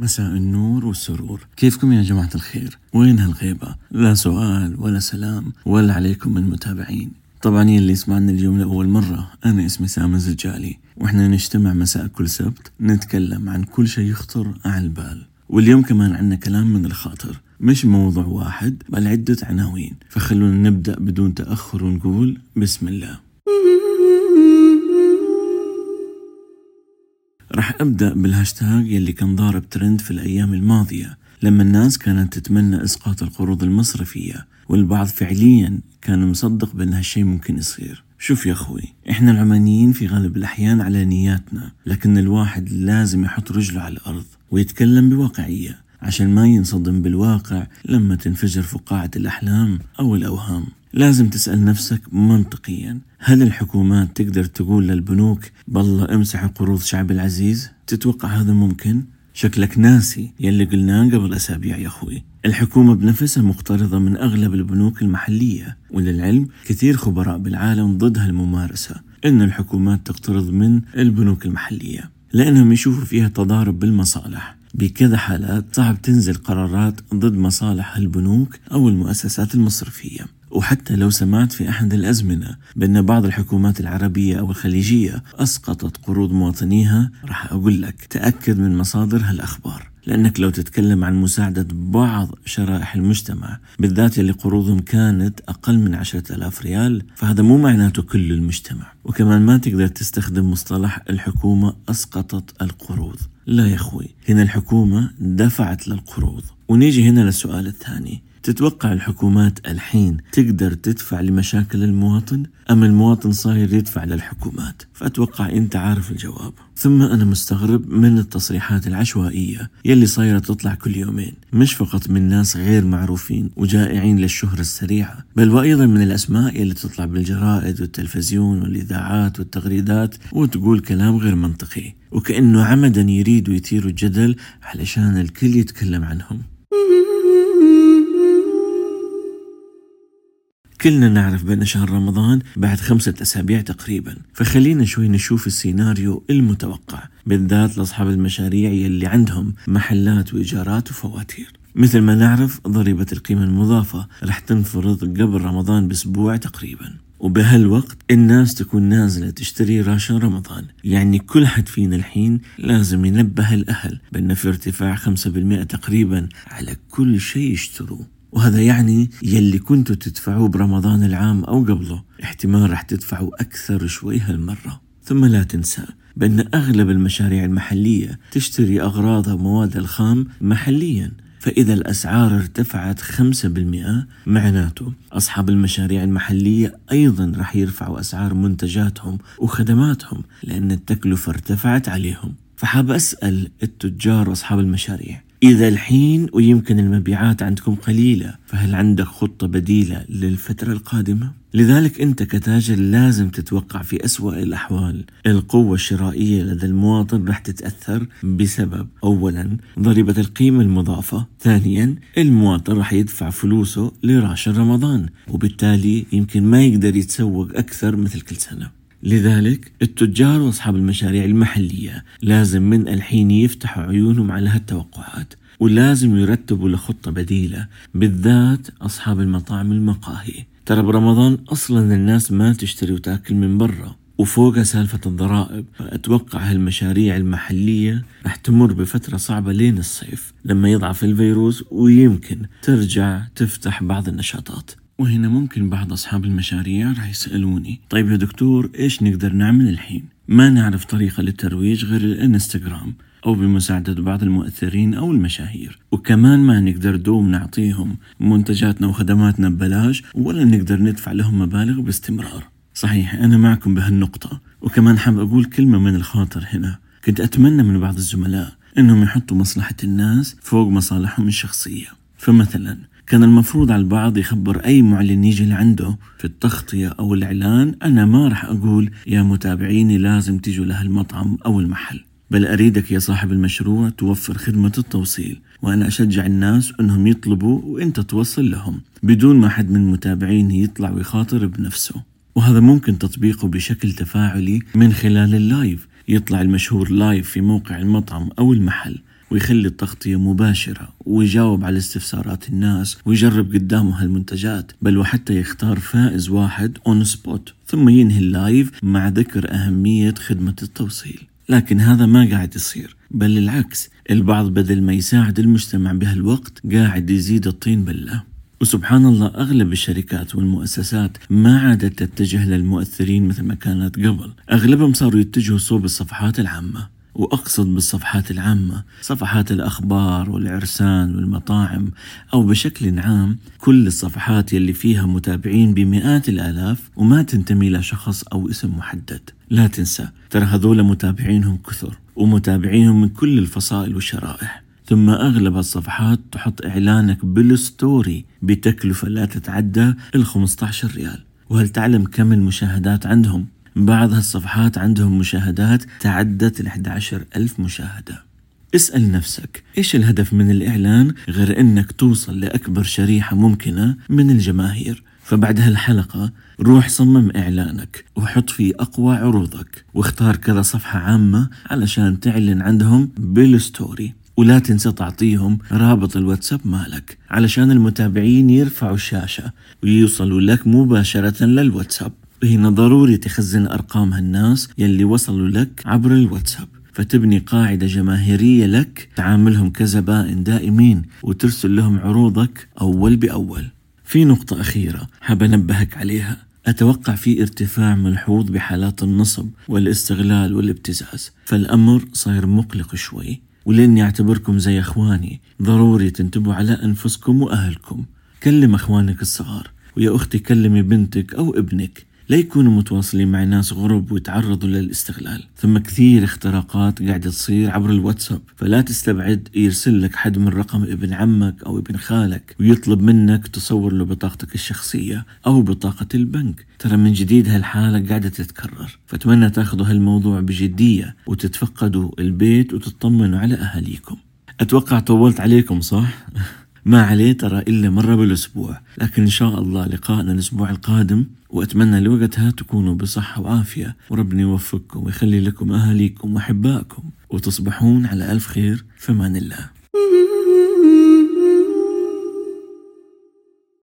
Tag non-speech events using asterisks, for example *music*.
مساء النور والسرور. كيفكم يا جماعة الخير؟ وين هالغيبة؟ لا سؤال ولا سلام ولا عليكم من متابعين طبعا اللي يسمعنا اليوم لأول مرة أنا اسمي سامي الزجالي وإحنا نجتمع مساء كل سبت نتكلم عن كل شيء يخطر على البال. واليوم كمان عنا كلام من الخاطر مش موضوع واحد بل عدة عناوين. فخلونا نبدأ بدون تأخر ونقول بسم الله. *laughs* راح أبدأ بالهاشتاج يلي كان ضارب ترند في الأيام الماضية لما الناس كانت تتمنى إسقاط القروض المصرفية والبعض فعليا كان مصدق بأن هالشي ممكن يصير. شوف يا أخوي إحنا العمانيين في غالب الأحيان على نياتنا لكن الواحد لازم يحط رجله على الأرض ويتكلم بواقعية عشان ما ينصدم بالواقع لما تنفجر فقاعة الأحلام أو الأوهام. لازم تسأل نفسك منطقيا هل الحكومات تقدر تقول للبنوك بالله امسحوا قروض شعب العزيز تتوقع هذا ممكن؟ شكلك ناسي يلي قلناه قبل أسابيع يا أخوي. الحكومة بنفسها مقترضة من أغلب البنوك المحلية وللعلم كثير خبراء بالعالم ضد هالممارسة إن الحكومات تقترض من البنوك المحلية لأنهم يشوفوا فيها تضارب بالمصالح. بكذا حالات صعب تنزل قرارات ضد مصالح البنوك أو المؤسسات المصرفية. وحتى لو سمعت في أحد الأزمنة بأن بعض الحكومات العربية أو الخليجية أسقطت قروض مواطنيها راح أقول لك تأكد من مصادر هالأخبار لأنك لو تتكلم عن مساعدة بعض شرائح المجتمع بالذات اللي قروضهم كانت أقل من عشرة ألاف ريال فهذا مو معناته كل المجتمع. وكمان ما تقدر تستخدم مصطلح الحكومة أسقطت القروض. لا يا أخوي هنا الحكومة دفعت للقروض. ونيجي هنا للسؤال الثاني. تتوقع الحكومات الحين تقدر تدفع لمشاكل المواطن؟ أم المواطن صاير يدفع للحكومات؟ فأتوقع أنت عارف الجواب. ثم أنا مستغرب من التصريحات العشوائية يلي صايرة تطلع كل يومين. مش فقط من ناس غير معروفين وجائعين للشهرة السريعة بل وأيضا من الأسماء يلي تطلع بالجرائد والتلفزيون والإذاعات والتغريدات وتقول كلام غير منطقي وكأنه عمدا يريدوا يثيروا الجدل علشان الكل يتكلم عنهم. *laughs* كلنا نعرف بأن شهر رمضان بعد خمسة أسابيع تقريبا. فخلينا شوي نشوف السيناريو المتوقع بالذات لأصحاب المشاريع يلي عندهم محلات وإيجارات وفواتير. مثل ما نعرف ضريبة القيمة المضافة رح تنفرض قبل رمضان بأسبوع تقريبا. وبهالوقت الناس تكون نازلة تشتري راشن رمضان. يعني كل حد فينا الحين لازم ينبه الأهل بأن في ارتفاع 5% تقريبا على كل شيء يشتروه. وهذا يعني يلي كنتوا تدفعوه برمضان العام أو قبله. احتمال رح تدفعوا أكثر شوي هالمرة. ثم لا تنسى بأن أغلب المشاريع المحلية تشتري أغراضها وموادها الخام محليا. فإذا الأسعار ارتفعت 5% معناته أصحاب المشاريع المحلية أيضا رح يرفعوا أسعار منتجاتهم وخدماتهم لأن التكلفة ارتفعت عليهم. فحاب أسأل التجار وأصحاب المشاريع إذا الحين ويمكن المبيعات عندكم قليلة فهل عندك خطة بديلة للفترة القادمة؟ لذلك أنت كتاجر لازم تتوقع في أسوأ الأحوال القوة الشرائية لدى المواطن راح تتأثر بسبب أولا ضريبة القيمة المضافة ثانيا المواطن راح يدفع فلوسه لراشن رمضان وبالتالي يمكن ما يقدر يتسوق أكثر مثل كل سنة لذلك التجار وأصحاب المشاريع المحلية لازم من الحين يفتحوا عيونهم على هالتوقعات ولازم يرتبوا لخطه بديلة بالذات أصحاب المطاعم المقاهي. ترى برمضان أصلا الناس ما تشتري وتأكل من برا وفوقها سالفة الضرائب. فأتوقع هالمشاريع المحلية رح تمر بفترة صعبة لين الصيف لما يضعف الفيروس ويمكن ترجع تفتح بعض النشاطات. وهنا ممكن بعض أصحاب المشاريع راح يسألوني طيب يا دكتور إيش نقدر نعمل الحين؟ ما نعرف طريقة للترويج غير الإنستغرام أو بمساعدة بعض المؤثرين أو المشاهير. وكمان ما نقدر دوم نعطيهم منتجاتنا وخدماتنا ببلاش ولا نقدر ندفع لهم مبالغ باستمرار. صحيح أنا معكم بهالنقطة. وكمان حاب أقول كلمة من الخاطر هنا. كنت أتمنى من بعض الزملاء أنهم يحطوا مصلحة الناس فوق مصالحهم الشخصية. فمثلا كان المفروض على البعض يخبر أي معلن يجي لعنده في التغطية أو الإعلان. أنا ما راح أقول يا متابعيني لازم تيجوا لهالمطعم أو المحل بل أريدك يا صاحب المشروع توفر خدمة التوصيل وأنا أشجع الناس أنهم يطلبوا وأنت توصل لهم بدون ما حد من متابعيني يطلع ويخاطر بنفسه. وهذا ممكن تطبيقه بشكل تفاعلي من خلال ال live يطلع المشهور live في موقع المطعم أو المحل. ويخلي التغطية مباشرة ويجاوب على استفسارات الناس ويجرب قدامه هالمنتجات. بل وحتى يختار فائز واحد on spot ثم ينهي ال live مع ذكر أهمية خدمة التوصيل. لكن هذا ما قاعد يصير. بل العكس البعض بدل ما يساعد المجتمع بهالوقت قاعد يزيد الطين بله وسبحان الله أغلب الشركات والمؤسسات ما عادت تتجه للمؤثرين مثل ما كانت قبل. أغلبهم صاروا يتجهوا صوب الصفحات العامة. وأقصد بالصفحات العامة صفحات الأخبار والعرسان والمطاعم أو بشكل عام كل الصفحات يلي فيها متابعين بمئات الآلاف وما تنتمي لشخص أو اسم محدد. لا تنسى ترى هذول متابعينهم كثر ومتابعينهم من كل الفصائل والشرائح. ثم أغلب الصفحات تحط إعلانك بالستوري بتكلفة لا تتعدى ال 15 ريال. وهل تعلم كم المشاهدات عندهم؟ بعض هالصفحات عندهم مشاهدات تعدت ال 11 ألف مشاهدة. اسأل نفسك إيش الهدف من الإعلان غير أنك توصل لأكبر شريحة ممكنة من الجماهير؟ فبعد هالحلقة روح صمم إعلانك وحط فيه أقوى عروضك واختار كذا صفحة عامة علشان تعلن عندهم بالستوري. ولا تنسى تعطيهم رابط الواتساب مالك علشان المتابعين يرفعوا الشاشة ويوصلوا لك مباشرة للواتساب. هنا ضروري تخزن أرقام هالناس يلي وصلوا لك عبر الواتساب. فتبني قاعدة جماهيرية لك تعاملهم كزبائن دائمين وترسل لهم عروضك أول بأول. في نقطة أخيرة حاب أنبهك عليها. أتوقع في ارتفاع ملحوظ بحالات النصب والاستغلال والابتزاز. فالأمر صاير مقلق شوي ولأني أعتبركم زي إخواني. ضروري تنتبهوا على أنفسكم وأهلكم. كلم إخوانك الصغار ويا أختي كلمي بنتك أو ابنك. لا يكونوا متواصلين مع ناس غرب ويتعرضوا للاستغلال. ثم كثير اختراقات قاعدة تصير عبر الواتساب. فلا تستبعد يرسل لك حد من رقم ابن عمك أو ابن خالك ويطلب منك تصور له بطاقتك الشخصية أو بطاقة البنك. ترى من جديد هالحالة قاعدة تتكرر. فأتمنى تاخذوا هالموضوع بجدية وتتفقدوا البيت وتطمنوا على أهاليكم. أتوقع طولت عليكم صح؟ *laughs* ما عليه ترى إلا مرة بالأسبوع. لكن إن شاء الله لقائنا الأسبوع القادم وأتمنى لوقتها تكونوا بصحة وعافية. وربنا يوفقكم ويخلي لكم أهاليكم وأحبائكم وتصبحون على ألف خير في أمان الله.